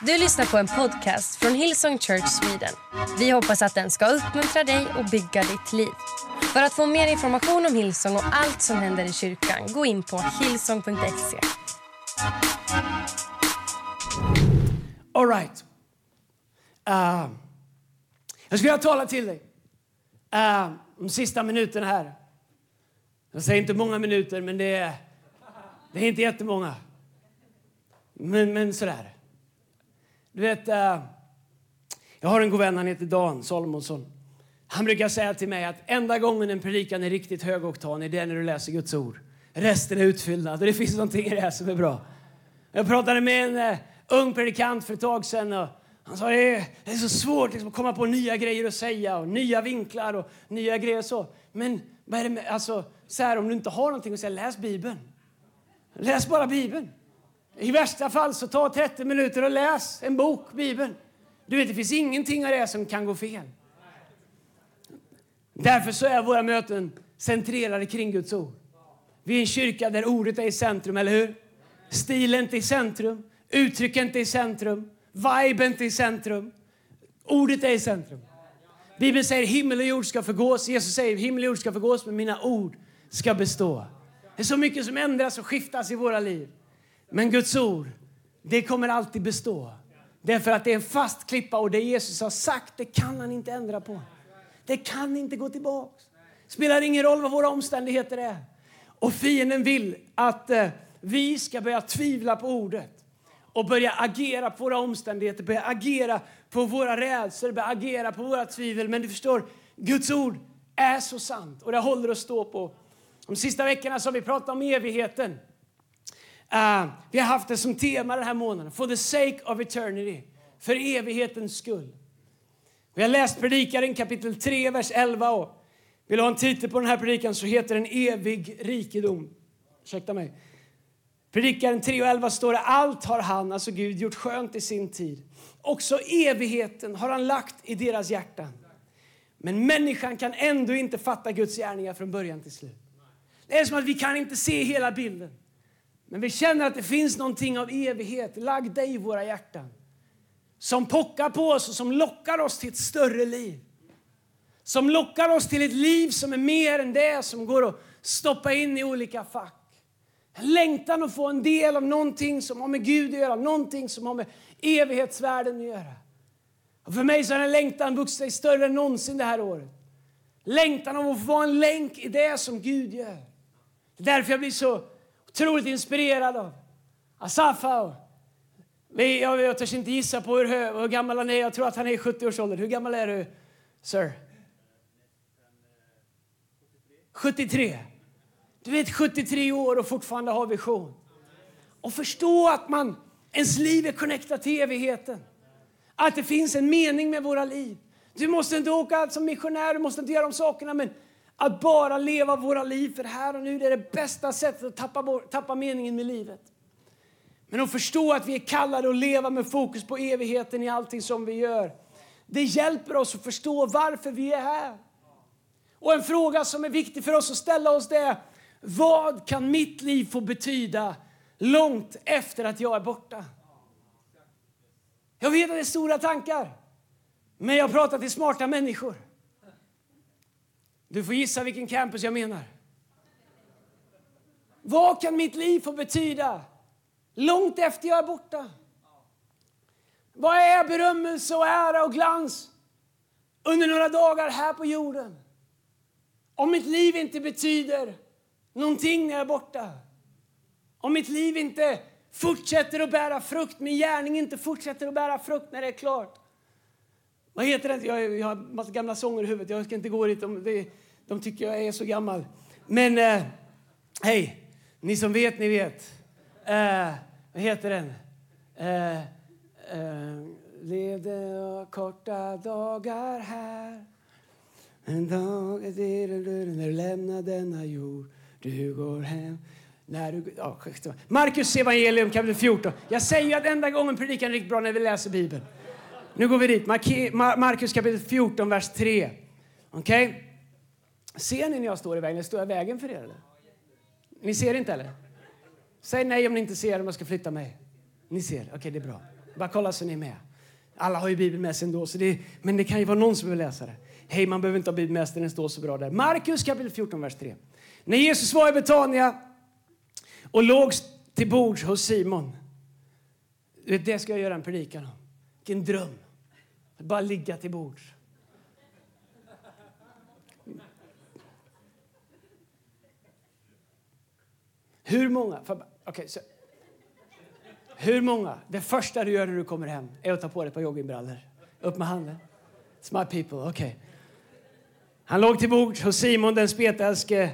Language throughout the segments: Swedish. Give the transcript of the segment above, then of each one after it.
Du lyssnar på en podcast från Hillsong Church Sweden. Vi hoppas att den ska uppmuntra dig och bygga ditt liv. För att få mer information om Hillsong och allt som händer i kyrkan, gå in på hillsong.se. All right. Uh, jag skulle vilja tala till dig uh, de sista minuterna här. Jag säger inte många minuter, men det är, det är inte jättemånga. Men, men sådär. Du vet, eh, jag har en god vän, han heter Dan Salomonsson. Han brukar säga till mig att enda gången en predikan är riktigt högoktanig, det är när du läser Guds ord. Resten är utfyllnad och det finns någonting i det här som är bra. Jag pratade med en eh, ung predikant för ett tag sedan och han sa det är, det är så svårt liksom, att komma på nya grejer att säga och nya vinklar och nya grejer och så. Men vad är det med, alltså, så här, om du inte har någonting att säga, läs Bibeln. Läs bara Bibeln. I värsta fall så ta 30 minuter och läs en bok, Bibeln. Du vet, det finns ingenting av det som kan gå fel. Därför så är våra möten centrerade kring Guds ord. Vi är en kyrka där ordet är i centrum, eller hur? Stilen inte i centrum, uttryck inte i centrum, viben inte i centrum. Ordet är i centrum. Bibeln säger himmel och jord ska förgås. Jesus säger himmel och jord ska förgås, men mina ord ska bestå. Det är så mycket som ändras och skiftas i våra liv. Men Guds ord, det kommer alltid bestå. Därför att det är en fast klippa och det Jesus har sagt, det kan han inte ändra på. Det kan inte gå tillbaks. Spelar ingen roll vad våra omständigheter är. Och fienden vill att eh, vi ska börja tvivla på ordet och börja agera på våra omständigheter, börja agera på våra rädslor, börja agera på våra tvivel. Men du förstår, Guds ord är så sant och det håller att stå på. De sista veckorna så har vi pratat om evigheten. Uh, vi har haft det som tema den här månaden, for the sake of eternity, för evighetens skull. Vi har läst Predikaren kapitel 3, vers 11. Och vill du ha en titel på den här predikan så heter den Evig rikedom. Ursäkta mig. Predikaren 3 och 11 står det, allt har han, alltså Gud, gjort skönt i sin tid. Också evigheten har han lagt i deras hjärtan. Men människan kan ändå inte fatta Guds gärningar från början till slut. Det är som att vi kan inte se hela bilden. Men vi känner att det finns någonting av evighet lagda i våra hjärtan. Som pockar på oss och som lockar oss till ett större liv. Som lockar oss till ett liv som är mer än det som går att stoppa in i olika fack. En längtan att få en del av någonting som har med Gud att göra, någonting som har med evighetsvärlden att göra. Och för mig så har den längtan vuxit sig större än någonsin det här året. Längtan av att få vara en länk i det som Gud gör. Det är därför jag blir så otroligt inspirerad av Asafa. Jag, jag törs inte gissa på hur, hur gammal han är. Jag tror att han är i 70-årsåldern. Hur gammal är du, sir? 73. Du vet 73 år och fortfarande har vision. Och förstå att man, ens liv är connectat till evigheten. Att det finns en mening med våra liv. Du måste inte åka som missionär, du måste inte göra de sakerna, men att bara leva våra liv för här och nu det är det bästa sättet att tappa, tappa meningen med livet. Men att förstå att vi är kallade att leva med fokus på evigheten i allting som vi gör. Det hjälper oss att förstå varför vi är här. Och en fråga som är viktig för oss att ställa oss det är vad kan mitt liv få betyda långt efter att jag är borta? Jag vet att det är stora tankar, men jag pratar till smarta människor. Du får gissa vilken campus jag menar. Vad kan mitt liv få betyda långt efter jag är borta? Vad är berömmelse och ära och glans under några dagar här på jorden? Om mitt liv inte betyder någonting när jag är borta. Om mitt liv inte fortsätter att bära frukt, min gärning inte fortsätter att bära frukt när det är klart. Vad heter den? Jag, jag har en massa gamla sånger i huvudet. Jag ska inte gå dit. De, de, de tycker jag är så gammal. Men eh, hej, ni som vet, ni vet. Eh, vad heter den? Eh, eh, levde korta dagar här en dag när du lämnar denna jord du går hem när du... Ja, Markus evangelium kapitel 14. Jag säger ju att enda gången predikan är riktigt bra när vi läser Bibeln. Nu går vi dit. Markus kapitel 14, vers 3. Okej? Okay? Ser ni när jag står i vägen? Står jag i vägen för er? Eller? Ni ser inte eller? Säg nej om ni inte ser om jag ska flytta mig. Ni ser? Okej, okay, det är bra. Bara kolla så ni är med. Alla har ju Bibeln med sig ändå, så det, men det kan ju vara någon som vill läsa det. Hej, man behöver inte ha Bibeln med sig, den står så bra där. Markus kapitel 14, vers 3. När Jesus var i Betania och låg till bords hos Simon. Det ska jag göra en predikan om. Vilken dröm. Bara ligga till bords. Hur många... Okay, så, hur många? Det första du gör när du kommer hem är att ta på dig ett par joggingbrallor. Upp med handen. Smart people, okej. Okay. Han låg till bords hos Simon den spetälske.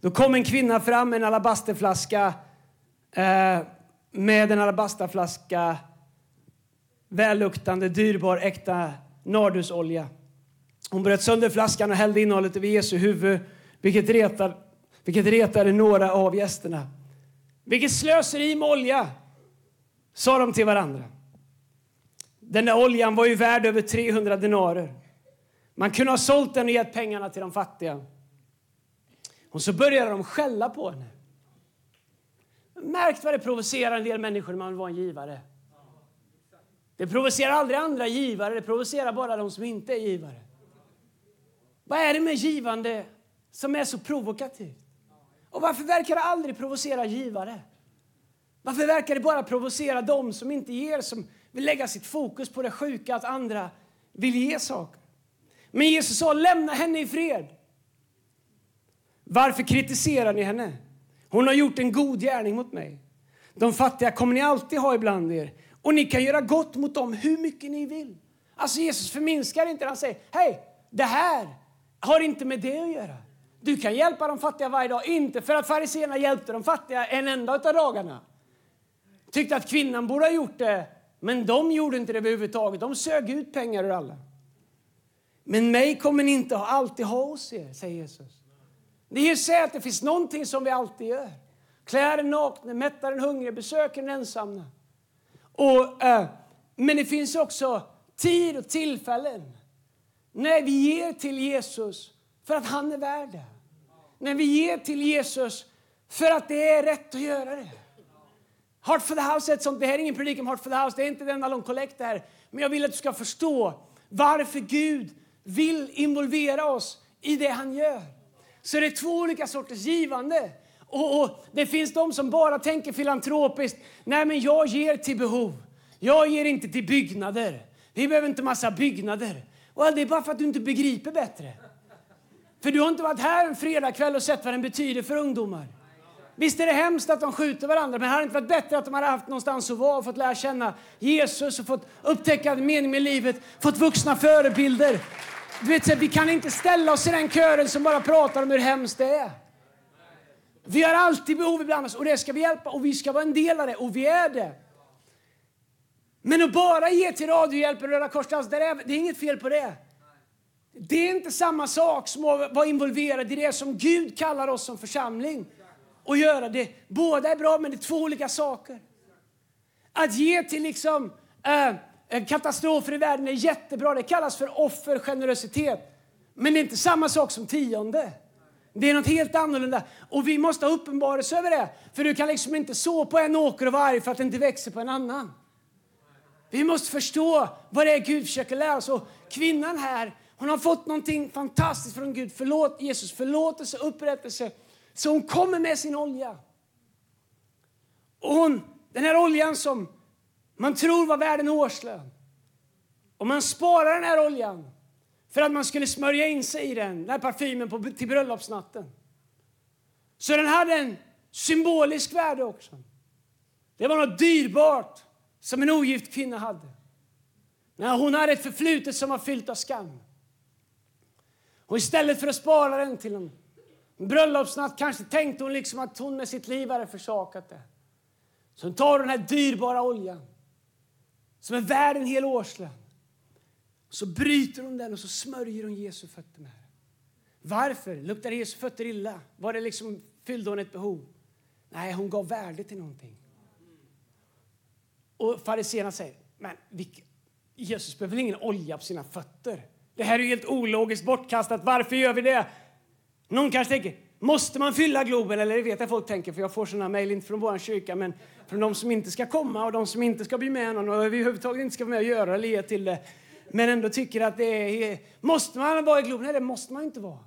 Då kom en kvinna fram med en alabasterflaska eh, med en alabasterflaska välluktande, dyrbar, äkta nardusolja. Hon bröt sönder flaskan och hällde innehållet över Jesu huvud, vilket retade, vilket retade några av gästerna. Vilket slöseri med olja, sa de till varandra. Den där oljan var ju värd över 300 denarer. Man kunde ha sålt den och gett pengarna till de fattiga. Och så började de skälla på henne. Märkt vad det provocerar en del människor när man vill vara en givare. Det provocerar aldrig andra givare, det provocerar bara de som inte är givare. Vad är det med givande som är så provokativt? Och varför verkar det aldrig provocera givare? Varför verkar det bara provocera dem som inte ger, som vill lägga sitt fokus på det sjuka att andra vill ge saker? Men Jesus sa, lämna henne i fred. Varför kritiserar ni henne? Hon har gjort en god gärning mot mig. De fattiga kommer ni alltid ha ibland er och ni kan göra gott mot dem hur mycket ni vill. Alltså Jesus förminskar inte. Han säger, hej, det här har inte med det att göra. Du kan hjälpa de fattiga varje dag. Inte för att fariseerna hjälpte de fattiga en enda av dagarna. Tyckte att kvinnan borde ha gjort det, men de gjorde inte det överhuvudtaget. De sög ut pengar ur alla. Men mig kommer ni inte alltid ha hos er, säger Jesus. Det är säger att det finns någonting som vi alltid gör. Klär den nakne, mättar den hungrige, besöker den ensamma. Och, eh, men det finns också tid och tillfällen när vi ger till Jesus för att han är värd det. När vi ger till Jesus för att det är rätt att göra det. Heart for the House är ett sånt, det här är ingen predikan om Heart for the House, det är inte den lång kollekt här. Men jag vill att du ska förstå varför Gud vill involvera oss i det han gör. Så det är två olika sorters givande. Och, och, Det finns de som bara tänker filantropiskt. Nej, men jag ger till behov. Jag ger inte till byggnader. Vi behöver inte massa byggnader. Och det är bara för att du inte begriper bättre. För du har inte varit här en fredagkväll och sett vad den betyder för ungdomar. Visst är det hemskt att de skjuter varandra, men det hade inte varit bättre att de hade haft någonstans att vara och fått lära känna Jesus och fått upptäcka mening med livet, fått vuxna förebilder. Du vet, vi kan inte ställa oss i den kören som bara pratar om hur hemskt det är. Vi har alltid behov ibland oss och det ska vi hjälpa och vi ska vara en del av det och vi är det. Men att bara ge till Radiohjälpen och Röda Korset, alltså, det är inget fel på det. Det är inte samma sak som att vara involverad i det som Gud kallar oss som församling och göra det. Båda är bra, men det är två olika saker. Att ge till liksom eh, äh, katastrofer i världen är jättebra. Det kallas för offergenerositet. Men det är inte samma sak som tionde. Det är något helt annorlunda. Och vi måste ha uppenbarelse över det. För du kan liksom inte så på en åker och vara arg för att det inte växer på en annan. Vi måste förstå vad det är Gud försöker lära oss. Och kvinnan här, hon har fått någonting fantastiskt från Gud. Förlåt, Jesus, förlåtelse, upprättelse. Så hon kommer med sin olja. Och hon, den här oljan som man tror var värd en årslön. Och man sparar den här oljan för att man skulle smörja in sig i den, den här parfymen på, till bröllopsnatten. Så den hade en symbolisk värde också. Det var något dyrbart som en ogift kvinna hade. När hon hade ett förflutet som var fyllt av skam. Och istället för att spara den till en bröllopsnatt kanske tänkte hon liksom att hon med sitt liv hade försakat det. Så hon tar den här dyrbara oljan som är värd en hel årslön. Så bryter hon den och så smörjer hon Jesu fötter med den. Varför? Luktade Jesu fötter illa? Var det liksom, fyllde hon ett behov? Nej, hon gav värde till någonting. Och fariséerna säger, men vilka, Jesus behöver ingen olja på sina fötter? Det här är helt ologiskt bortkastat. Varför gör vi det? Någon kanske tänker, Måste man fylla Globen? Eller det vet jag folk tänker, för jag får sådana mejl, inte från vår kyrka, men från de som inte ska komma och de som inte ska bli med någon och överhuvudtaget inte ska vara med och göra eller ge till det. Men ändå tycker att det är... Måste man vara i Globen? Nej, det måste man inte vara.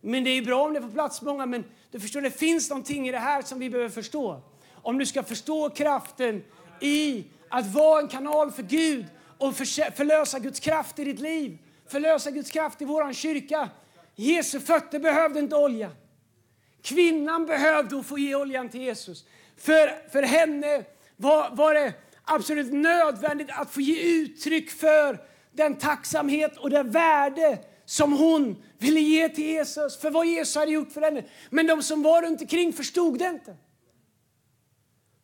Men det är bra om det får plats många, men du förstår, det finns någonting i det här som vi behöver förstå. Om du ska förstå kraften i att vara en kanal för Gud och förlösa Guds kraft i ditt liv, förlösa Guds kraft i vår kyrka. Jesu fötter behövde inte olja. Kvinnan behövde få ge oljan till Jesus. För, för henne var, var det absolut nödvändigt att få ge uttryck för den tacksamhet och det värde som hon ville ge till Jesus för vad Jesus hade gjort för henne. Men de som var runt omkring förstod det inte.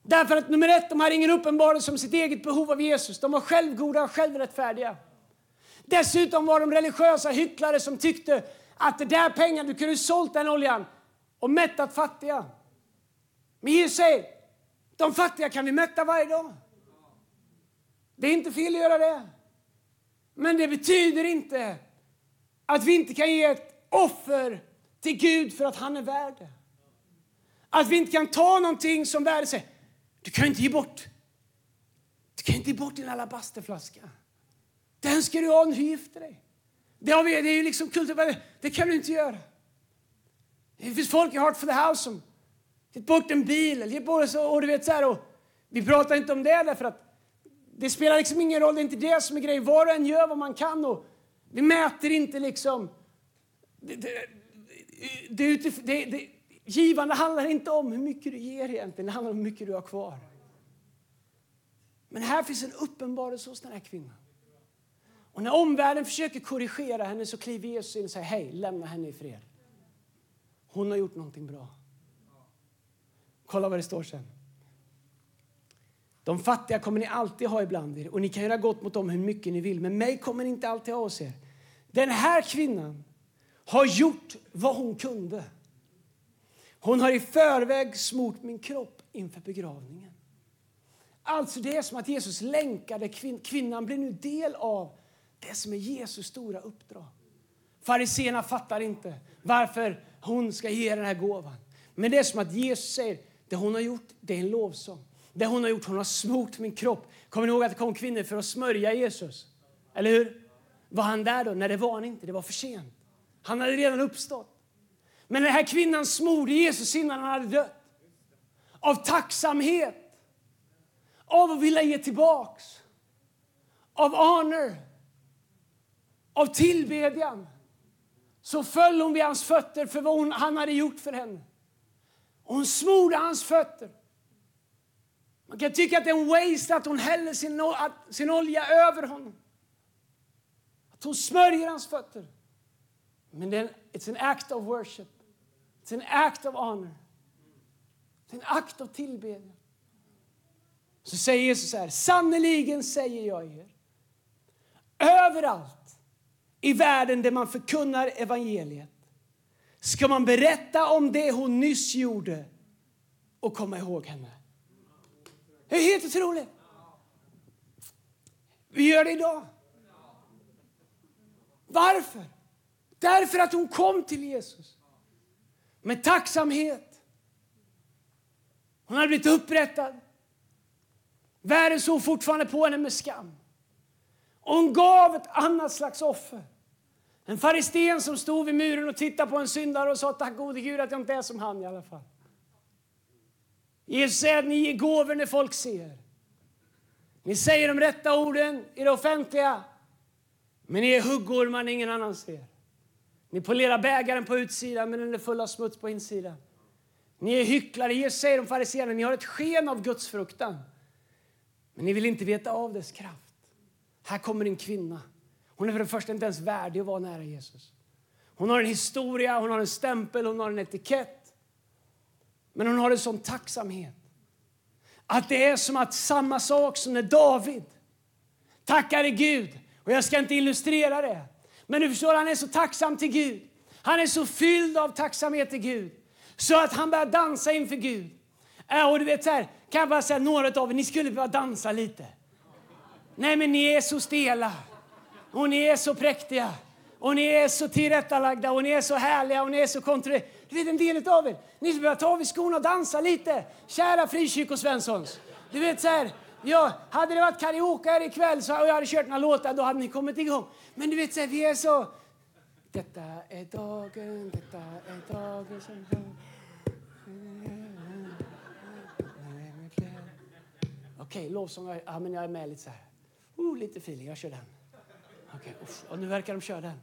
Därför att nummer ett, de hade ingen uppenbarelse om sitt eget behov av Jesus. De var självgoda och självrättfärdiga. Dessutom var de religiösa hycklare som tyckte att det där pengarna, du kunde ha sålt den oljan och mättat fattiga. Men Jesus säger, de fattiga kan vi mätta varje dag. Det är inte fel att göra det. Men det betyder inte att vi inte kan ge ett offer till Gud för att han är värd det. Att vi inte kan ta någonting som värde sig. Du kan inte ge bort. Du kan inte ge bort din alabasterflaska. Den ska du ha när du gifter dig. Det, har vi, det är ju liksom kulturellt. det kan du inte göra. Det finns folk i Heart for the House som gett bort en bil. Eller bort, så, och du vet, så här, och vi pratar inte om det därför att det spelar liksom ingen roll. Det är inte det som är grejen. Var och en gör vad man kan. Och vi mäter inte liksom... Det, det, det, det, det, givande handlar inte om hur mycket du ger egentligen. Det handlar om hur mycket du har kvar. Men här finns en uppenbarelse hos den här kvinnan. Och när omvärlden försöker korrigera henne så kliver Jesus in och säger hej, lämna henne i fred. Hon har gjort någonting bra. Kolla vad det står sen. De fattiga kommer ni alltid ha ibland er och ni kan göra gott mot dem hur mycket ni vill. Men mig kommer ni inte alltid ha hos er. Den här kvinnan har gjort vad hon kunde. Hon har i förväg smort min kropp inför begravningen. Alltså det är som att Jesus länkade kvin kvinnan blir nu del av det som är Jesus stora uppdrag. Fariséerna fattar inte varför hon ska ge den här gåvan. Men det är som att Jesus säger det hon har gjort det är en lovsång. Det hon har gjort, hon har smort min kropp. Kommer ni ihåg att det kom kvinnor för att smörja Jesus? Eller hur? Var han där då? Nej, det var han inte. Det var för sent. Han hade redan uppstått. Men den här kvinnan smorde Jesus innan han hade dött. Av tacksamhet. Av att vilja ge tillbaks. Av honor. Av tillbedjan. Så föll hon vid hans fötter för vad hon, han hade gjort för henne. Och hon smorde hans fötter. Man kan tycka att det är en waste att hon häller sin, sin olja över honom. Att hon smörjer hans fötter. Men det är, it's an act of worship. It's an act of honor. Det är en akt av tillbedjan. Så säger Jesus så här, sannerligen säger jag er. Överallt i världen där man förkunnar evangeliet ska man berätta om det hon nyss gjorde och komma ihåg henne. Det är helt otroligt. Vi gör det idag. Varför? Därför att hon kom till Jesus med tacksamhet. Hon hade blivit upprättad. Världen såg fortfarande på henne med skam. Och hon gav ett annat slags offer. En faristen som stod vid muren och tittade på en syndare och sa tack gode Gud att jag inte är som han i alla fall. Jesus säger att ni ger gåvor när folk ser. Ni säger de rätta orden i det offentliga, men ni är huggormar när ingen annan ser. Ni polerar bägaren på utsidan, men den är full av smuts på insidan. Ni är hycklare. Jesus säger om fariséerna, ni har ett sken av Guds fruktan. Men ni vill inte veta av dess kraft. Här kommer en kvinna. Hon är för det första inte ens värdig att vara nära Jesus. Hon har en historia, hon har en stämpel, hon har en etikett. Men hon har en sån tacksamhet. Att det är som att samma sak som när David tackade Gud. Och jag ska inte illustrera det. Men du förstår, han är så tacksam till Gud. Han är så fylld av tacksamhet till Gud. Så att han börjar dansa inför Gud. Äh, och du vet så här, kan jag bara säga några av er, ni skulle behöva dansa lite. Nej men ni är så stela. Och ni är så präktiga. Och ni är så tillrättalagda och ni är så härliga och ni är så kontrollerade. Du vet en del av er, ni skulle behöva ta av er skorna och dansa lite. Kära frikyrkosvenssons. Du vet så här, ja, hade det varit karaoke här ikväll så, och jag hade kört några låtar då hade ni kommit igång. Men du vet så här, vi är så... Detta är dagen, detta är dagen som Okej, okay, lovsång. Ja, men jag är med lite så här. Oh, lite feeling, jag kör den. Okej, okay, och nu verkar de köra den.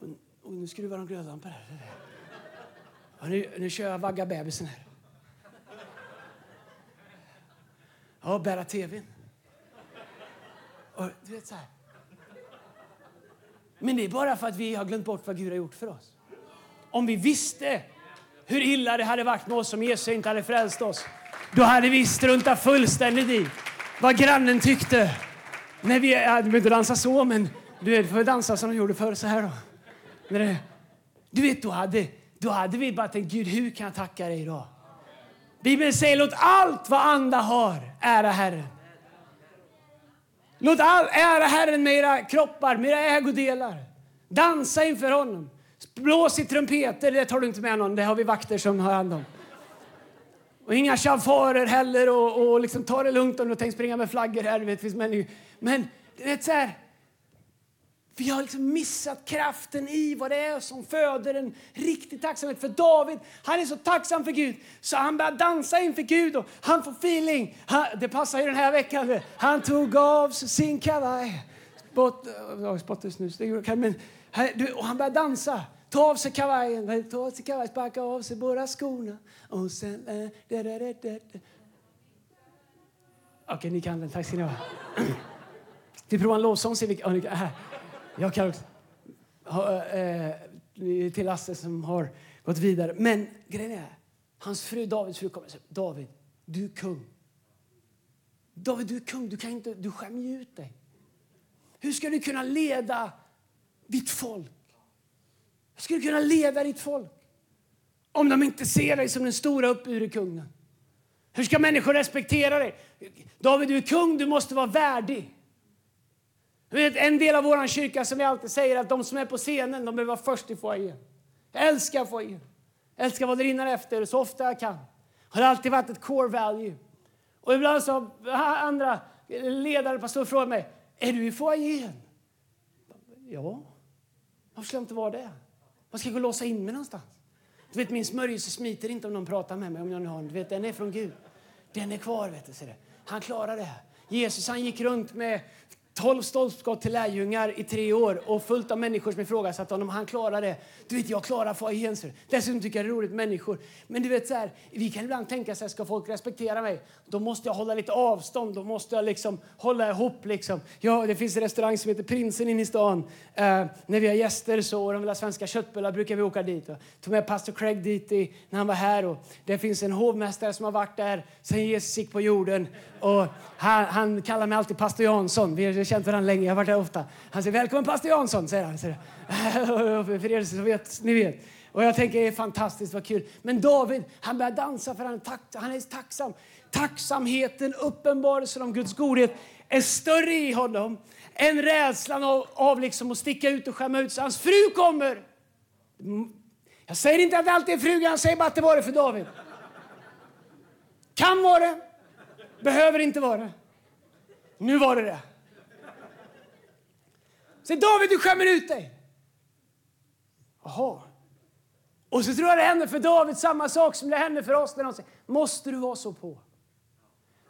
Och, och nu skruvar de glödlampor här. Och nu, nu kör jag vagga bebisen här. Ja, bära tvn. Och du vet så här. Men det är bara för att vi har glömt bort vad Gud har gjort för oss. Om vi visste hur illa det hade varit med oss om Jesus inte hade frälst oss, då hade vi struntat fullständigt i vad grannen tyckte. Nej, vi, ja, du behöver inte dansa så, men du får dansa som de gjorde förr. Så här då. När det, du vet, då hade, då hade vi bara tänkt, Gud, hur kan jag tacka dig idag? Bibeln säger, låt allt vad anda har ära Herren. Låt all, ära Herren med era kroppar, med era ägodelar. Dansa inför honom. Blås i trumpeter, det tar du inte med någon. Det har vi vakter som har hand om. Och inga chaufförer heller. Och, och liksom, ta det lugnt om du tänker springa med flaggor här. Vet, finns människor men det är så här, vi har liksom missat kraften i vad det är som föder en riktig tacksamhet. För David, han är så tacksam för Gud så han börjar dansa inför Gud och han får feeling. Han, det passar ju den här veckan. Han tog av sin kavaj. Spott, oh, gjorde men, och han börjar dansa. Ta av sig kavajen, ta av sig kavajen, sparka av sig båda skorna. Och sen... Äh, da. Okej, ni kan den. Tack ska ni ha. Vi provar en lovsång. Äh, jag kan också. Eh, eh, till Lasse som har gått vidare. Men grejen är, hans fru Davids fru kommer och säger David, du är kung. David, du är kung. Du, kan inte, du skämmer ut dig. Hur ska du kunna leda ditt folk? Hur ska du kunna leda ditt folk om de inte ser dig som den stora uppburen kungen? Hur ska människor respektera dig? David, du är kung, du måste vara värdig. Vet, en del av vår kyrka som vi alltid säger att de som är på scenen de behöver vara först i foajén. Jag älskar foajén. Jag älskar vad det rinner efter så ofta jag kan. har alltid varit ett core value. Och ibland så andra ledare, pastorer frågar mig, är du i foajén? Ja. Varför skulle jag inte vara det? Var ska jag gå och låsa in mig någonstans? Du vet, min smörjelse smiter inte om någon pratar med mig. Om jag nu har Du vet, den är från Gud. Den är kvar. Vet du, ser det. Han klarar det. Jesus han gick runt med Tolv stolpskott till lärjungar i tre år och fullt av människor som ifrågasatte honom. Han klarar det. Du vet, jag klarar far foajén. Dessutom tycker jag det är roligt människor. Men du vet så här, vi kan ibland tänka så här, ska folk respektera mig? Då måste jag hålla lite avstånd. Då måste jag liksom hålla ihop liksom. Ja, det finns en restaurang som heter Prinsen inne i stan. Eh, när vi har gäster så och de vill ha svenska köttbullar brukar vi åka dit. Jag tog med pastor Craig dit i, när han var här. Och det finns en hovmästare som har varit där sen Jesus gick på jorden. Och han, han kallar mig alltid pastor Jansson. Vi har känt varandra länge, jag har varit där ofta. Han säger välkommen pastor Jansson, säger han. För er som vet, ni vet. Och jag tänker det är fantastiskt, vad kul. Men David, han börjar dansa för han är, tack, han är tacksam. Tacksamheten, uppenbarelsen om Guds godhet är större i honom än rädslan av, av liksom att sticka ut och skämma ut sig. Hans fru kommer. Jag säger inte att det alltid är frugan, jag säger bara att det var det för David. Kan vara det. Behöver inte vara. Nu var det det. Säg David, du skämmer ut dig. Jaha. Och så tror jag det händer för David samma sak som det händer för oss när de säger, måste du vara så på?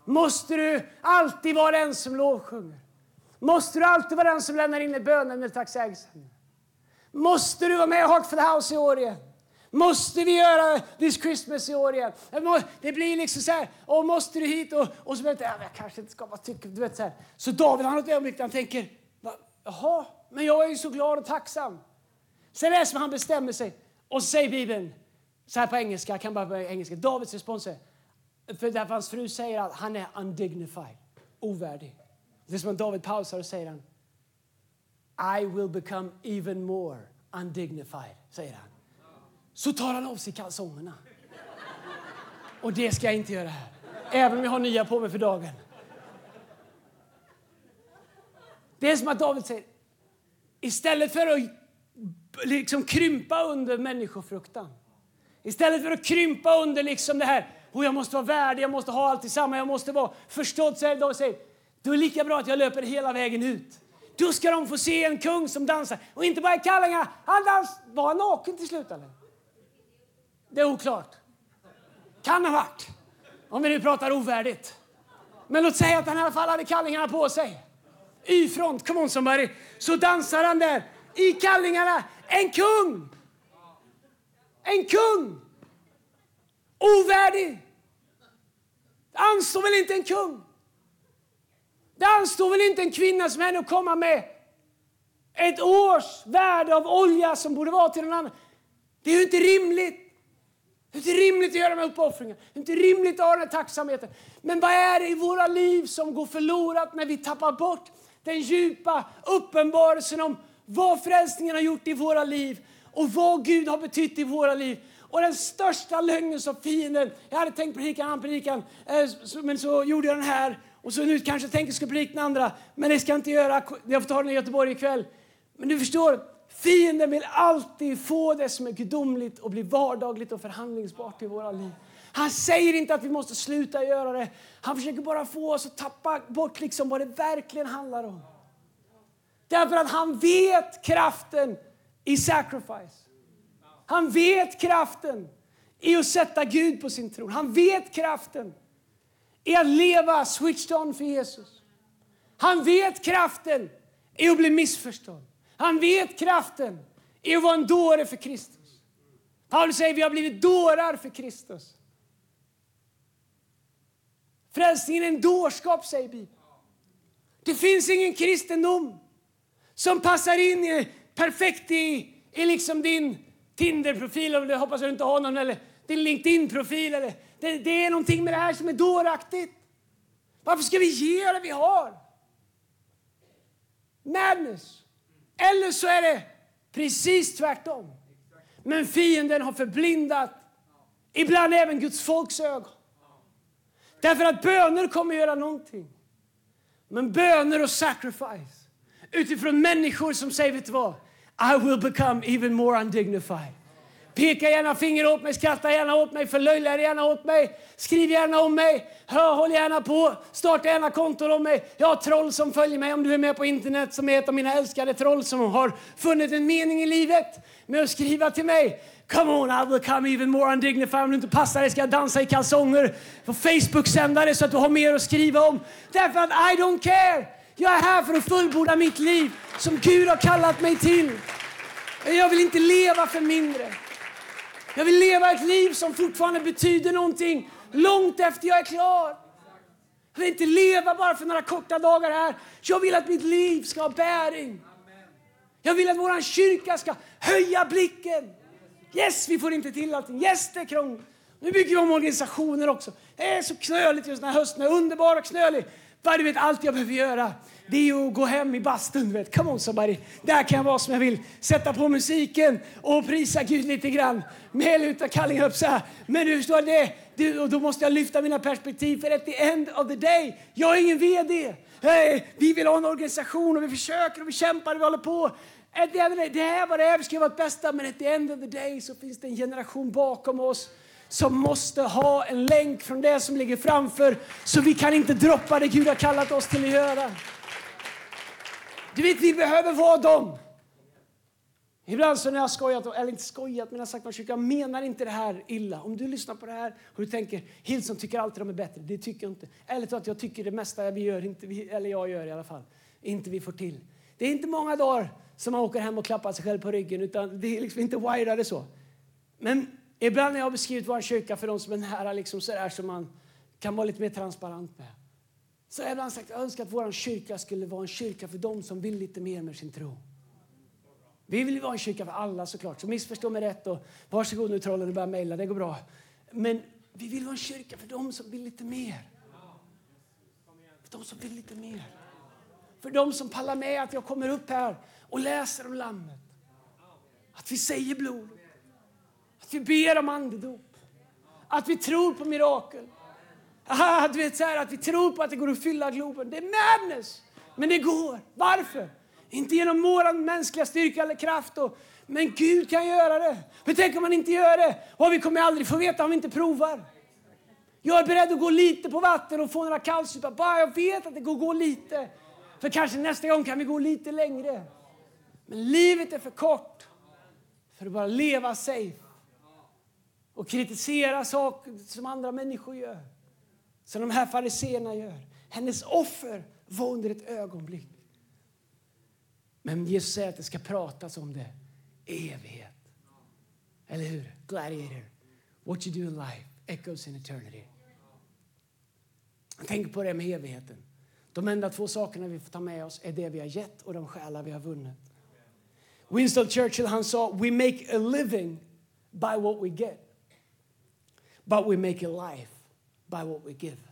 Måste du alltid vara den som lovsjunger? Måste du alltid vara den som lämnar in i bönen med tacksägelsen? Måste du vara med i Heart for the House i år igen? Måste vi göra This Christmas i år igen? Det blir liksom så här, och måste du hit? Och, och så vet jag, jag kanske inte ska vara tycker du vet så här. Så David han har ett ögonblick han tänker, jaha, men jag är ju så glad och tacksam. Sen är det som han bestämmer sig. Och så säger Bibeln, så här på engelska, jag kan bara på engelska. Davids respons är, för därför hans fru säger att han är undignified, ovärdig. Det är som att David pausar och säger han, I will become even more undignified, säger han så tar han av sig kalsongerna. Och det ska jag inte göra här. Även om jag har nya på mig för dagen. Det är som att David säger, Istället för att liksom krympa under människofruktan. Istället för att krympa under liksom det här, oh, jag måste vara värdig, jag måste ha allt tillsammans, jag måste vara förstådd. Så David, säger då är det lika bra att jag löper hela vägen ut. Då ska de få se en kung som dansar. Och inte bara i kallingar, han dans, var han naken till slut eller? Det är oklart. Kan ha varit. Om vi nu pratar ovärdigt. Men låt säga att han i alla fall hade kallingarna på sig. Y-front, come on somebody. Så dansar han där i kallingarna. En kung! En kung! Ovärdig! Det anstår väl inte en kung? Det anstår väl inte en kvinna som henne att komma med ett års värde av olja som borde vara till någon annan. Det är ju inte rimligt. Det är inte rimligt att göra de här uppoffringarna. Det är inte rimligt att ha den här tacksamheten. Men vad är det i våra liv som går förlorat när vi tappar bort den djupa uppenbarelsen om vad frälsningen har gjort i våra liv och vad Gud har betytt i våra liv. Och den största lögnen som fienden, jag hade tänkt predika en predikan, eh, men så gjorde jag den här och så nu kanske jag tänker jag ska predika den andra, men det ska jag inte göra. Jag får ta den i Göteborg ikväll. Men du förstår, fienden vill alltid få det som är gudomligt och bli vardagligt och förhandlingsbart i våra liv. Han säger inte att vi måste sluta göra det. Han försöker bara få oss att tappa bort liksom vad det verkligen handlar om. Därför att han vet kraften i sacrifice. Han vet kraften i att sätta Gud på sin tron. Han vet kraften i att leva switched on för Jesus. Han vet kraften i att bli missförstådd. Han vet kraften i att vara en dåre för Kristus. Paulus säger vi har blivit dårar för Kristus. Frälsningen är en dårskap, säger Bibeln. Det finns ingen kristendom som passar in i, perfekt i, i liksom din Tinder-profil, om du hoppas du inte har någon, eller din LinkedIn-profil. Det, det är någonting med det här som är dåraktigt. Varför ska vi ge det vi har? Madness. Eller så är det precis tvärtom. Men fienden har förblindat ibland även Guds folks ögon. Därför att böner kommer göra någonting. Men böner och sacrifice utifrån människor som säger, vet du vad? I will become even more undignified. Peka gärna finger åt mig, skratta gärna åt mig, förlöjliga gärna åt mig. Skriv gärna om mig, håll gärna på, starta gärna konton om mig. Jag har troll som följer mig om du är med på internet som är ett av mina älskade troll som har funnit en mening i livet med att skriva till mig. Come on, I will come even more undignified. Om du inte passar dig ska jag dansa i kalsonger på Facebook-sändare så att du har mer att skriva om. Därför att I don't care. Jag är här för att fullborda mitt liv som Gud har kallat mig till. Jag vill inte leva för mindre. Jag vill leva ett liv som fortfarande betyder någonting långt efter jag är klar. Jag vill inte leva bara för några korta dagar här. Jag vill att mitt liv ska ha bäring. Jag vill att vår kyrka ska höja blicken. Yes, vi får inte till allting. Yes, det är krångligt. Nu bygger vi om organisationer också. Det är så knöligt just den här hösten. Underbar och knölig. Bara du vet, allt jag behöver göra det är att gå hem i bastun. Vet. Come on somebody. Där kan jag vara som jag vill. Sätta på musiken och prisa Gud lite grann. Med eller utan kalling upp så här. Men du förstår det. Du, och då måste jag lyfta mina perspektiv. För at the end of the day, jag är ingen VD. Hey, vi vill ha en organisation och vi försöker och vi kämpar och vi håller på. At the end of the day, det är vad det är, vi ska göra vårt bästa. Men at the end of the day så finns det en generation bakom oss som måste ha en länk från det som ligger framför. Så vi kan inte droppa det Gud har kallat oss till att göra. Du vet, vi behöver vara dem. Ibland så när jag har skojat, eller inte skojat, men jag har sagt att jag menar inte det här illa. Om du lyssnar på det här och du tänker Hillson tycker alltid de är bättre, det tycker jag inte. Eller så att jag tycker det mesta vi gör, inte vi, eller jag gör i alla fall, inte vi får till. Det är inte många dagar som man åker hem och klappar sig själv på ryggen, utan det är liksom inte wirade så. Men ibland när jag har beskrivit vår kyrka för de som är nära, liksom så där som man kan vara lite mer transparent med. Så jag har ibland sagt jag önskar att vår kyrka skulle vara en kyrka för dem som vill lite mer med sin tro. Vi vill vara en kyrka för alla såklart, så missförstå mig rätt och varsågod nu trollen och börja mejla, det går bra. Men vi vill vara en kyrka för dem som vill lite mer. För dem som vill lite mer. För dem som pallar med att jag kommer upp här och läser om lammet. Att vi säger blod. Att vi ber om andedop. Att vi tror på mirakel. Ah, du vet, så här, att vi tror på att det går att fylla Globen. Det är madness! Men det går. Varför? Inte genom vår mänskliga styrka eller kraft. Och, men Gud kan göra det. Hur tänker man inte göra det? Och vi kommer aldrig få veta om vi inte provar. Jag är beredd att gå lite på vatten och få några kallsupar. Bara jag vet att det går att gå lite. För kanske nästa gång kan vi gå lite längre. Men livet är för kort för att bara leva safe och kritisera saker som andra människor gör. Som de här fariseerna gör. Hennes offer var under ett ögonblick. Men Jesus säger att det ska pratas om det evighet. Eller hur? Gladiator. What you do in life echoes in eternity. Tänk på det med evigheten. De enda två sakerna vi får ta med oss är det vi har gett och de själar vi har vunnit. Winston Churchill han sa We make a living by what we get. But we make a life by what we give.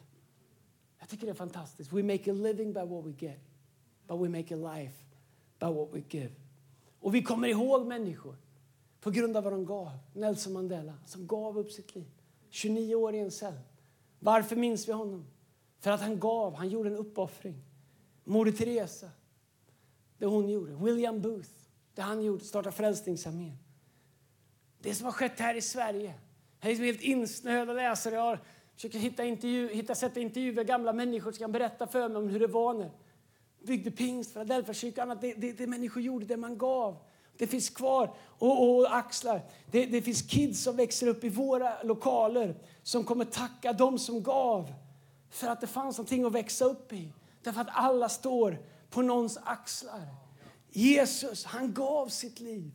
Jag tycker det är fantastiskt. We make a living by what we get. But we make a life by what we give. Och vi kommer ihåg människor på grund av vad de gav. Nelson Mandela som gav upp sitt liv. 29 år i en cell. Varför minns vi honom? För att han gav, han gjorde en uppoffring. Moder Teresa, det hon gjorde. William Booth, det han gjorde, startade Frälsningsarmén. Det som har skett här i Sverige. Jag är helt insnöad och läsare. Jag försöker hitta, intervju, hitta sätt att intervjua gamla människor som kan berätta för mig om hur det var när byggde pingst, Philadelphia Det, det, det människor gjorde, det man gav. Det finns kvar och, och axlar. Det, det, finns kids som växer upp i våra lokaler som kommer tacka dem som gav för att det fanns någonting att växa upp i. Därför att alla står på någons axlar. Jesus, han gav sitt liv.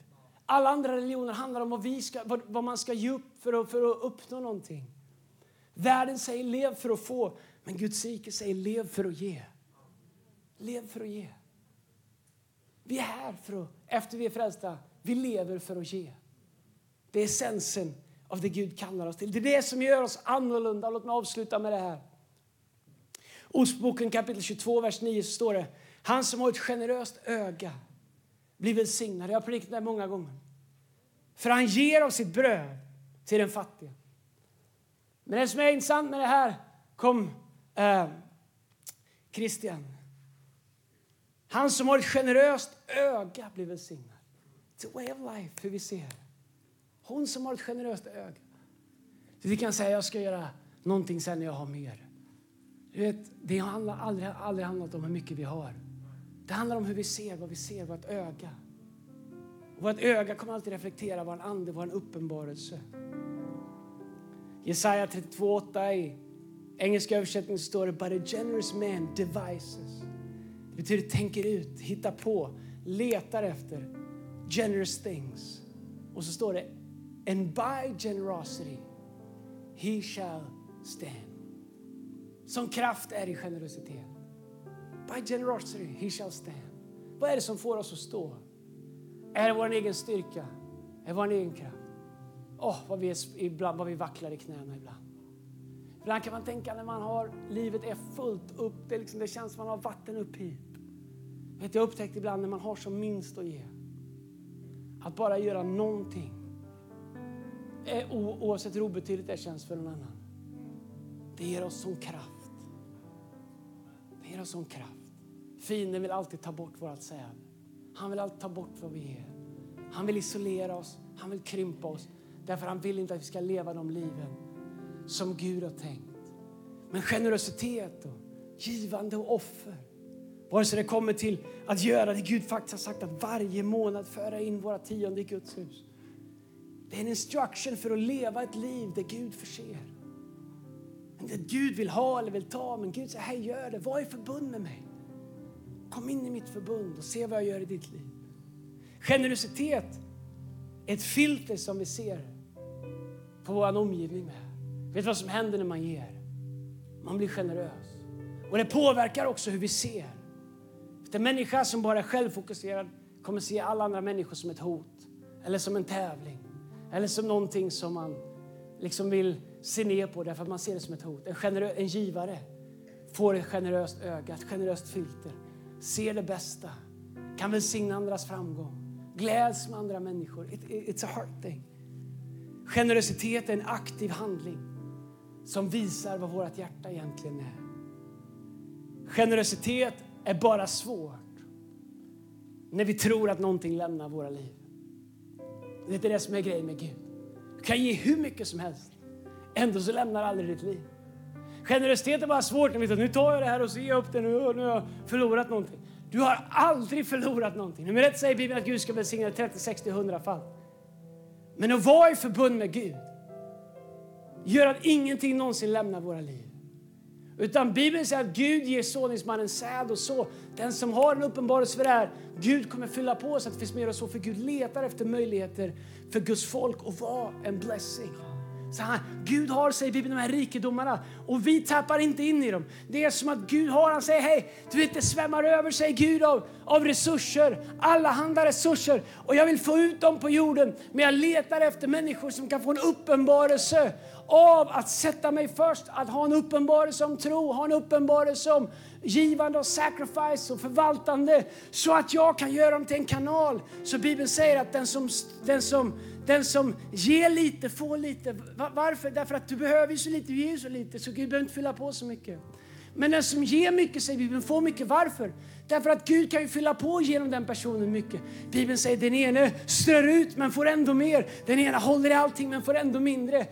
Alla andra religioner handlar om vad, vi ska, vad, vad man ska ge upp för att, för att uppnå någonting. Världen säger lev för att få, men Guds rike säger lev för att ge. Lev för att ge. Vi är här för att, efter vi är frälsta, vi lever för att ge. Det är essensen av det Gud kallar oss till. Det är det som gör oss annorlunda. Låt mig avsluta med det här. Ordspråken kapitel 22, vers 9 så står det Han som har ett generöst öga blir välsignad. Jag har predikat det många gånger. För han ger av sitt bröd till den fattiga. Men det som är intressant med det här kom eh, Christian. Han som har ett generöst öga blir välsignad. It's a way of life, hur vi ser. Hon som har ett generöst öga. Så vi kan säga jag ska göra någonting sen när jag har mer. Du vet, det har aldrig, aldrig handlat om hur mycket vi har. Det handlar om hur vi ser, vad vi ser, vårt öga. Och vårt öga kommer alltid reflektera vår ande, vår uppenbarelse. Jesaja 32.8 i engelska översättningen står det But a generous man devices. Det betyder tänker ut, hittar på, letar efter generous things. Och så står det And by generosity he shall stand. Som kraft är i generositet. By generosity he shall stand. Vad är det som får oss att stå? Är det vår egen styrka? Är det vår egen kraft? Åh, oh, vad, vi ibland, vad vi vacklar i knäna ibland. Ibland kan man tänka när man har, livet är fullt upp, det, liksom, det känns som man har vatten upp hit. Vet, jag har upptäckt ibland när man har som minst att ge, att bara göra någonting, eh, oavsett hur obetydligt det känns för någon annan, det ger oss sån kraft Det ger oss sån kraft. Fienden vill alltid ta bort vårt säd. Han vill alltid ta bort vad vi är. Han vill isolera oss, han vill krympa oss. Därför han vill inte att vi ska leva de liven som Gud har tänkt. Men generositet och givande och offer. Vare sig det kommer till att göra det Gud faktiskt har sagt att varje månad föra in våra tionde i Guds hus. Det är en instruction för att leva ett liv där Gud förser. Inte Gud vill ha eller vill ta, men Gud säger, hej gör det, var i förbund med mig. Kom in i mitt förbund och se vad jag gör i ditt liv. Generositet är ett filter som vi ser på vår omgivning med. Vet du vad som händer när man ger? Man blir generös. Och det påverkar också hur vi ser. En människa som bara är självfokuserad kommer se alla andra människor som ett hot. Eller som en tävling. Eller som någonting som man liksom vill se ner på därför att man ser det som ett hot. En, generö- en givare får ett generöst öga, ett generöst filter. Ser det bästa, kan välsigna andras framgång, gläds med andra människor. It, it's a heart thing. Generositet är en aktiv handling som visar vad vårt hjärta egentligen är. Generositet är bara svårt när vi tror att någonting lämnar våra liv. Det är det som är grejen med Gud. Du kan ge hur mycket som helst. Ändå så lämnar aldrig ditt liv. Generositet är bara svårt. När vi nu tar jag det här och så ger jag upp det. Nu, nu har jag förlorat någonting. Du har aldrig förlorat någonting. Nummer ett säger Bibeln att Gud ska välsigna 30, 60, 100 fall. Men att vara i förbund med Gud gör att ingenting någonsin lämnar våra liv. Utan Bibeln säger att Gud ger såningsmannen säd och så. Den som har en uppenbarelse för det här, Gud kommer fylla på så att det finns mer och så. För Gud letar efter möjligheter för Guds folk att vara en blessing. Så han, Gud har, säger Bibeln, de här rikedomarna och vi tappar inte in i dem. Det är som att Gud har, han säger hej, du vet det svämmar över, säger Gud, av, av resurser. Alla handlar resurser och jag vill få ut dem på jorden. Men jag letar efter människor som kan få en uppenbarelse av att sätta mig först, att ha en uppenbarelse om tro, ha en uppenbarelse om givande och sacrifice och förvaltande så att jag kan göra dem till en kanal. Så Bibeln säger att den som, den som, den som ger lite får lite. Varför? Därför att du behöver ju så lite, du ger så lite så Gud behöver inte fylla på så mycket. Men den som ger mycket, säger Bibeln, får mycket. Varför? Därför att Gud kan ju fylla på genom den personen mycket. Bibeln säger den ene strör ut men får ändå mer. Den ena håller i allting men får ändå mindre.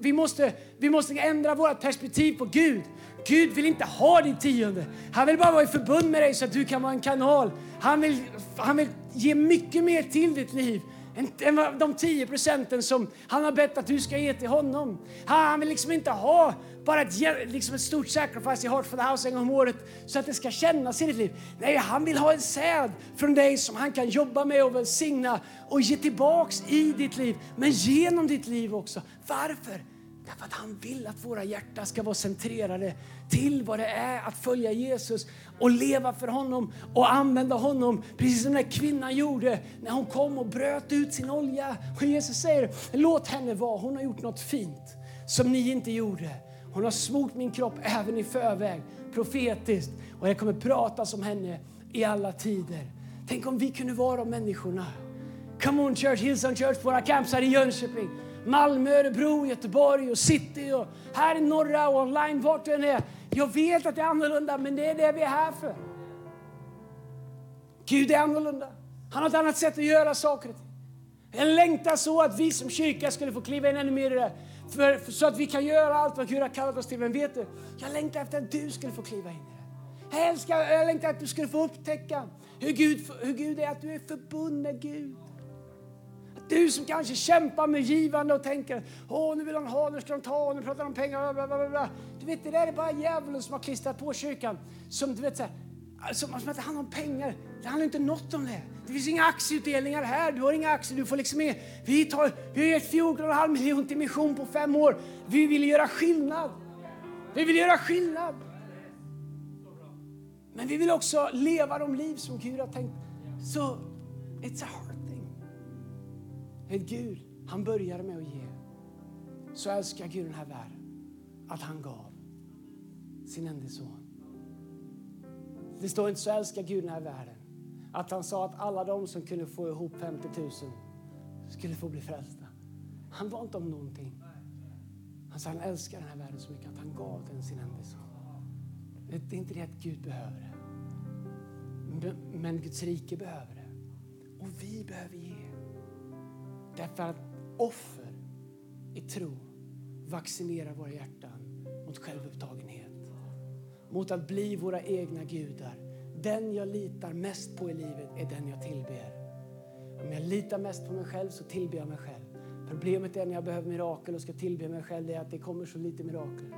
Vi måste, vi måste ändra vårt perspektiv på Gud. Gud vill inte ha din tionde. Han vill bara vara i förbund med dig så att du kan vara en kanal. Han vill, han vill ge mycket mer till ditt liv än de 10 procenten som han har bett att du ska ge till honom. Han vill liksom inte ha bara ett, liksom ett stort sacrifice i Heart for the House en gång om året så att det ska kännas i ditt liv. Nej, han vill ha en säd från dig som han kan jobba med och välsigna och ge tillbaks i ditt liv, men genom ditt liv också. Varför? Därför att han vill att våra hjärtan ska vara centrerade till vad det är att följa Jesus och leva för honom och använda honom precis som den där kvinnan gjorde när hon kom och bröt ut sin olja. Och Jesus säger, låt henne vara, hon har gjort något fint som ni inte gjorde. Hon har smort min kropp även i förväg, profetiskt. Och jag kommer prata om henne i alla tider. Tänk om vi kunde vara de människorna. Come on Church, Hillsong Church, våra camps här i Jönköping. Malmö, Örebro, Göteborg och city och här i norra och online, vart du än är. Jag vet att det är annorlunda, men det är det vi är här för. Gud är annorlunda. Han har ett annat sätt att göra saker En längtan så att vi som kyrka skulle få kliva in ännu mer i det. För, för, så att vi kan göra allt vad Gud har kallat oss till. Men vet du, jag längtar efter att du skulle få kliva in i det. Jag, älskar, jag längtar att du skulle få upptäcka hur Gud, hur Gud är, att du är förbunden med Gud. Du som kanske kämpar med givande och tänker åh nu vill han ha, nu ska de ta, nu pratar de om pengar. Bla, bla, bla. Du vet, det där är bara djävulen som har klistrat på kyrkan. Som du vet, så här, som, som att det handlar om pengar. Det handlar inte något om det. Det finns inga aktieutdelningar här. Du har inga aktier. Du får liksom med. Vi, tar, vi har gett 14,5 miljoner till mission på fem år. Vi vill göra skillnad. Vi vill göra skillnad. Men vi vill också leva de liv som Gud har tänkt. Så, it's a hard Vet Gud, han började med att ge. Så älskar Gud den här världen att han gav sin enda son. Det står inte så älskar Gud den här världen att han sa att alla de som kunde få ihop 50 000 skulle få bli frälsta. Han var inte om någonting. Han sa han älskar den här världen så mycket att han gav den sin enda son. Det är inte det att Gud behöver det. Men Guds rike behöver det. Och vi behöver ge. Därför att offer i tro vaccinerar våra hjärtan mot självupptagenhet. Mot att bli våra egna gudar. Den jag litar mest på i livet är den jag tillber. Om jag litar mest på mig själv så tillber jag mig själv. Problemet är när jag behöver mirakel och ska tillbe mig själv är att det kommer så lite mirakel.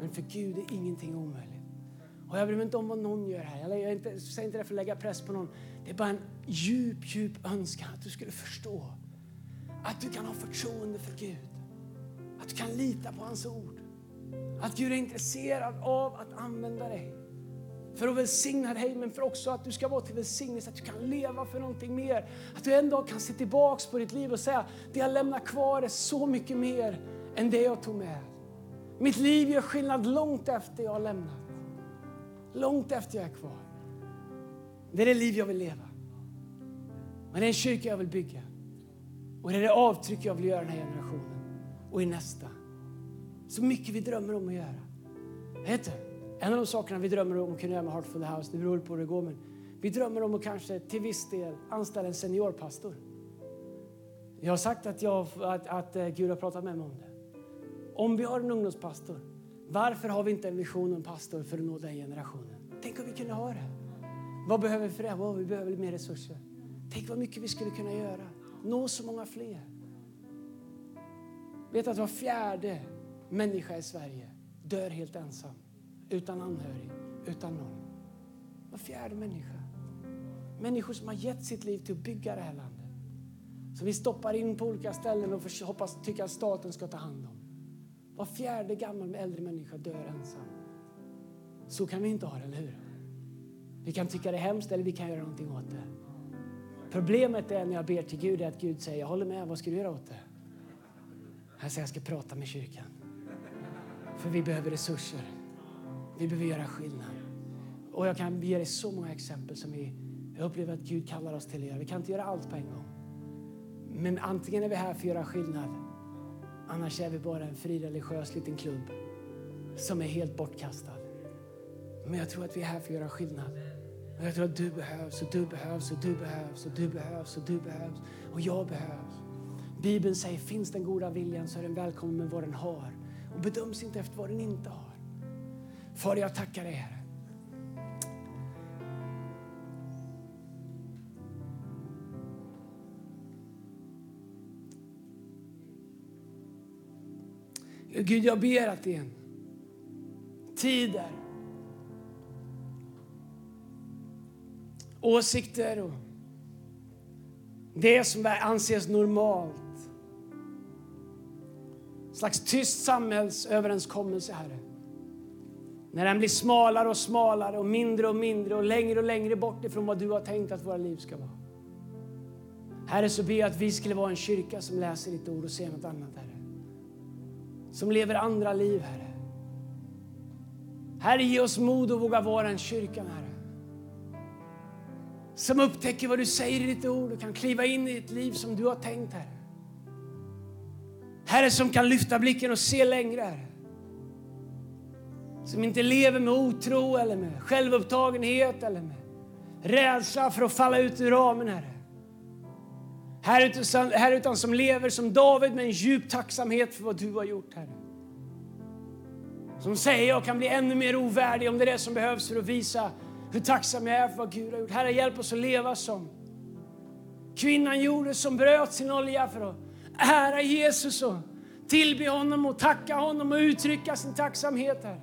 Men för Gud är ingenting omöjligt. Och jag bryr mig inte om vad någon gör här. Jag, jag, inte, säger inte det för att lägga press på någon. Det är bara en djup, djup önskan att du skulle förstå att du kan ha förtroende för Gud. Att du kan lita på hans ord. Att Gud är intresserad av att använda dig. För att välsigna dig, men för också att du ska vara till välsignelse, att du kan leva för någonting mer. Att du en dag kan se tillbaks på ditt liv och säga, det jag lämnar kvar är så mycket mer än det jag tog med. Mitt liv gör skillnad långt efter jag har lämnat. Långt efter jag är kvar. Det är det liv jag vill leva. Men det är en kyrka jag vill bygga. Och det är det avtryck jag vill göra i den här generationen och i nästa. Så mycket vi drömmer om att göra. Vet du, en av de sakerna vi drömmer om att kunna göra med Heart for the House, det beror på hur det går, men Vi drömmer om att kanske till viss del anställa en seniorpastor. Jag har sagt att, jag, att, att eh, Gud har pratat med mig om det. Om vi har en ungdomspastor, varför har vi inte en vision om en pastor för att nå den generationen? Tänk om vi kunde ha det. Vad behöver vi för det? Vad, vi behöver mer resurser. Tänk vad mycket vi skulle kunna göra. Nå så många fler. Vet att var fjärde människa i Sverige dör helt ensam. Utan anhörig, utan någon. Var fjärde människa. Människor som har gett sitt liv till att bygga det här landet. Som vi stoppar in på olika ställen och hoppas tycka att staten ska ta hand om. Var fjärde gammal med äldre människa dör ensam. Så kan vi inte ha det, eller hur? Vi kan tycka det är hemskt eller vi kan göra någonting åt det. Problemet är när jag ber till Gud är att Gud säger, jag håller med, vad ska du göra åt det? Han säger, jag ska prata med kyrkan. För vi behöver resurser. Vi behöver göra skillnad. Och jag kan ge dig så många exempel som vi, jag upplever att Gud kallar oss till att göra. Vi kan inte göra allt på en gång. Men antingen är vi här för att göra skillnad, annars är vi bara en frireligiös liten klubb som är helt bortkastad. Men jag tror att vi är här för att göra skillnad. Och jag tror att du behövs och du behövs och du behövs och du behövs och du behövs och jag behövs. Bibeln säger finns den goda viljan så är den välkommen med vad den har och bedöms inte efter vad den inte har. Far, jag tackar dig Herre. Gud, jag ber att det är en tid där åsikter och det som anses normalt. En slags tyst samhällsöverenskommelse, Herre. När den blir smalare och smalare och mindre och mindre och längre och längre bort ifrån vad du har tänkt att våra liv ska vara. Herre, så ber jag att vi skulle vara en kyrka som läser ditt ord och ser något annat, Herre. Som lever andra liv, Herre. Herre, ge oss mod att våga vara en kyrka, Herre som upptäcker vad du säger i ditt ord och kan kliva in i ett liv som du har tänkt, Herre. Herre, som kan lyfta blicken och se längre, Herre. Som inte lever med otro eller med självupptagenhet eller med rädsla för att falla ut ur ramen, Herre. Herre utan, herre, utan som lever som David med en djup tacksamhet för vad du har gjort, Herre. Som säger jag kan bli ännu mer ovärdig om det är det som behövs för att visa hur tacksam jag är för vad Gud har gjort. Herre, hjälp oss att leva som kvinnan gjorde som bröt sin olja för att ära Jesus och tillbe honom och tacka honom och uttrycka sin tacksamhet. Herre.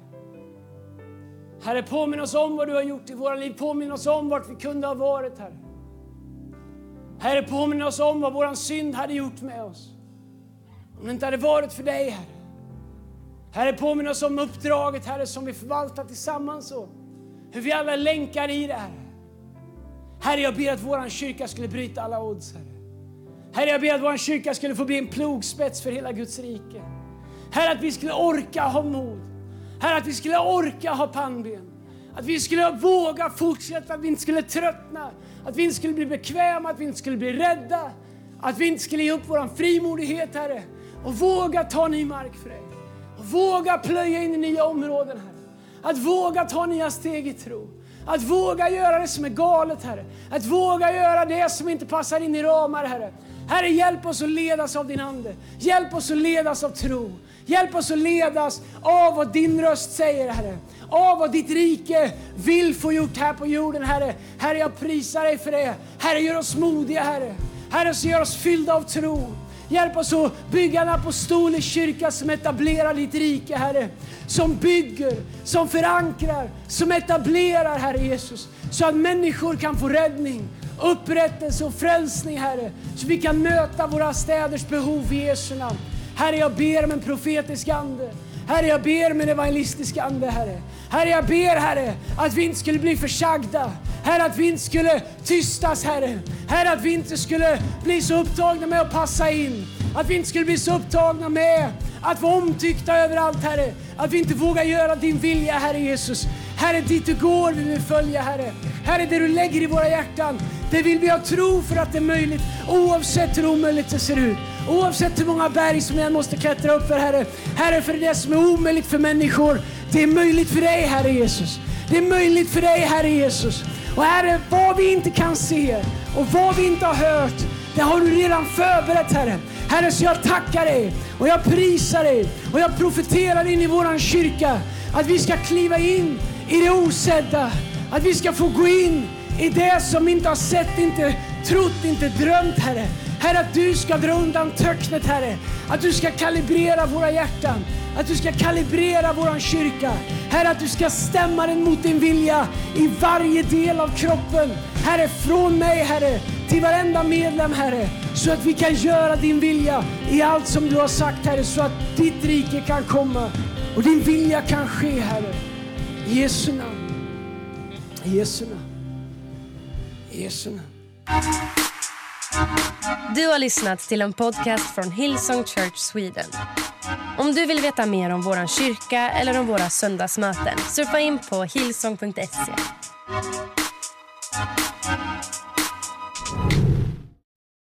Herre, påminn oss om vad du har gjort i våra liv. Påminn oss om vart vi kunde ha varit, Herre. Herre, påminn oss om vad vår synd hade gjort med oss. Om det inte hade varit för dig, Herre. Herre, påminn oss om uppdraget, Herre, som vi förvaltar tillsammans. Och hur vi alla länkar i det, Herre. Herre, jag ber att vår kyrka skulle bryta alla odds, Herre. Herre, jag ber att vår kyrka skulle få bli en plogspets för hela Guds rike. Herre, att vi skulle orka ha mod. Herre, att vi skulle orka ha pannben. Att vi skulle våga fortsätta, att vi inte skulle tröttna. Att vi inte skulle bli bekväma, att vi inte skulle bli rädda. Att vi inte skulle ge upp vår frimodighet, Herre. Och våga ta ny mark för dig. Och våga plöja in i nya områden, Herre. Att våga ta nya steg i tro. Att våga göra det som är galet, Herre. Att våga göra det som inte passar in i ramar, Herre. Herre, hjälp oss att ledas av din Ande. Hjälp oss att ledas av tro. Hjälp oss att ledas av vad din röst säger, Herre. Av vad ditt rike vill få gjort här på jorden, Herre. Herre, jag prisar dig för det. Herre, gör oss modiga, Herre. Herre, så gör oss fyllda av tro. Hjälp oss att bygga en apostolisk kyrka som etablerar ditt rike, Herre. Som bygger, som förankrar, som etablerar, Herre Jesus. Så att människor kan få räddning, upprättelse och frälsning, Herre. Så vi kan möta våra städers behov i Jesu namn. Herre, jag ber om en profetisk ande. Herre, jag ber med evangelistisk ande, Herre. Herre, jag ber, Herre, att vi inte skulle bli försagda. Herre, att vi inte skulle tystas, Herre. Herre, att vi inte skulle bli så upptagna med att passa in. Att vi inte skulle bli så upptagna med att vara omtyckta överallt, Herre. Att vi inte vågar göra din vilja, Herre Jesus. Herre, dit du går vill vi följa, Herre. Herre, det du lägger i våra hjärtan, det vill vi ha tro för att det är möjligt, oavsett hur omöjligt det ser ut. Oavsett hur många berg som jag måste klättra upp för, Herre. Herre, för det som är omöjligt för människor, det är möjligt för dig, Herre Jesus. Det är möjligt för dig, Herre Jesus. Och Herre, vad vi inte kan se och vad vi inte har hört, det har du redan förberett Herre. Herre, så jag tackar dig och jag prisar dig och jag profeterar in i våran kyrka att vi ska kliva in i det osedda, att vi ska få gå in i det som vi inte har sett, inte trott, inte drömt Herre. Herre, att du ska dra undan töcknet Herre. Att du ska kalibrera våra hjärtan. Att du ska kalibrera våran kyrka. Herre, att du ska stämma den mot din vilja i varje del av kroppen. Herre, från mig Herre, till varenda medlem Herre. Så att vi kan göra din vilja i allt som du har sagt Herre. Så att ditt rike kan komma och din vilja kan ske Herre. I Jesu namn. I Jesu namn. I Jesu namn. Du har lyssnat till en podcast från Hillsong Church Sweden. Om du vill veta mer om vår kyrka eller om våra söndagsmöten surfa in på hillsong.se.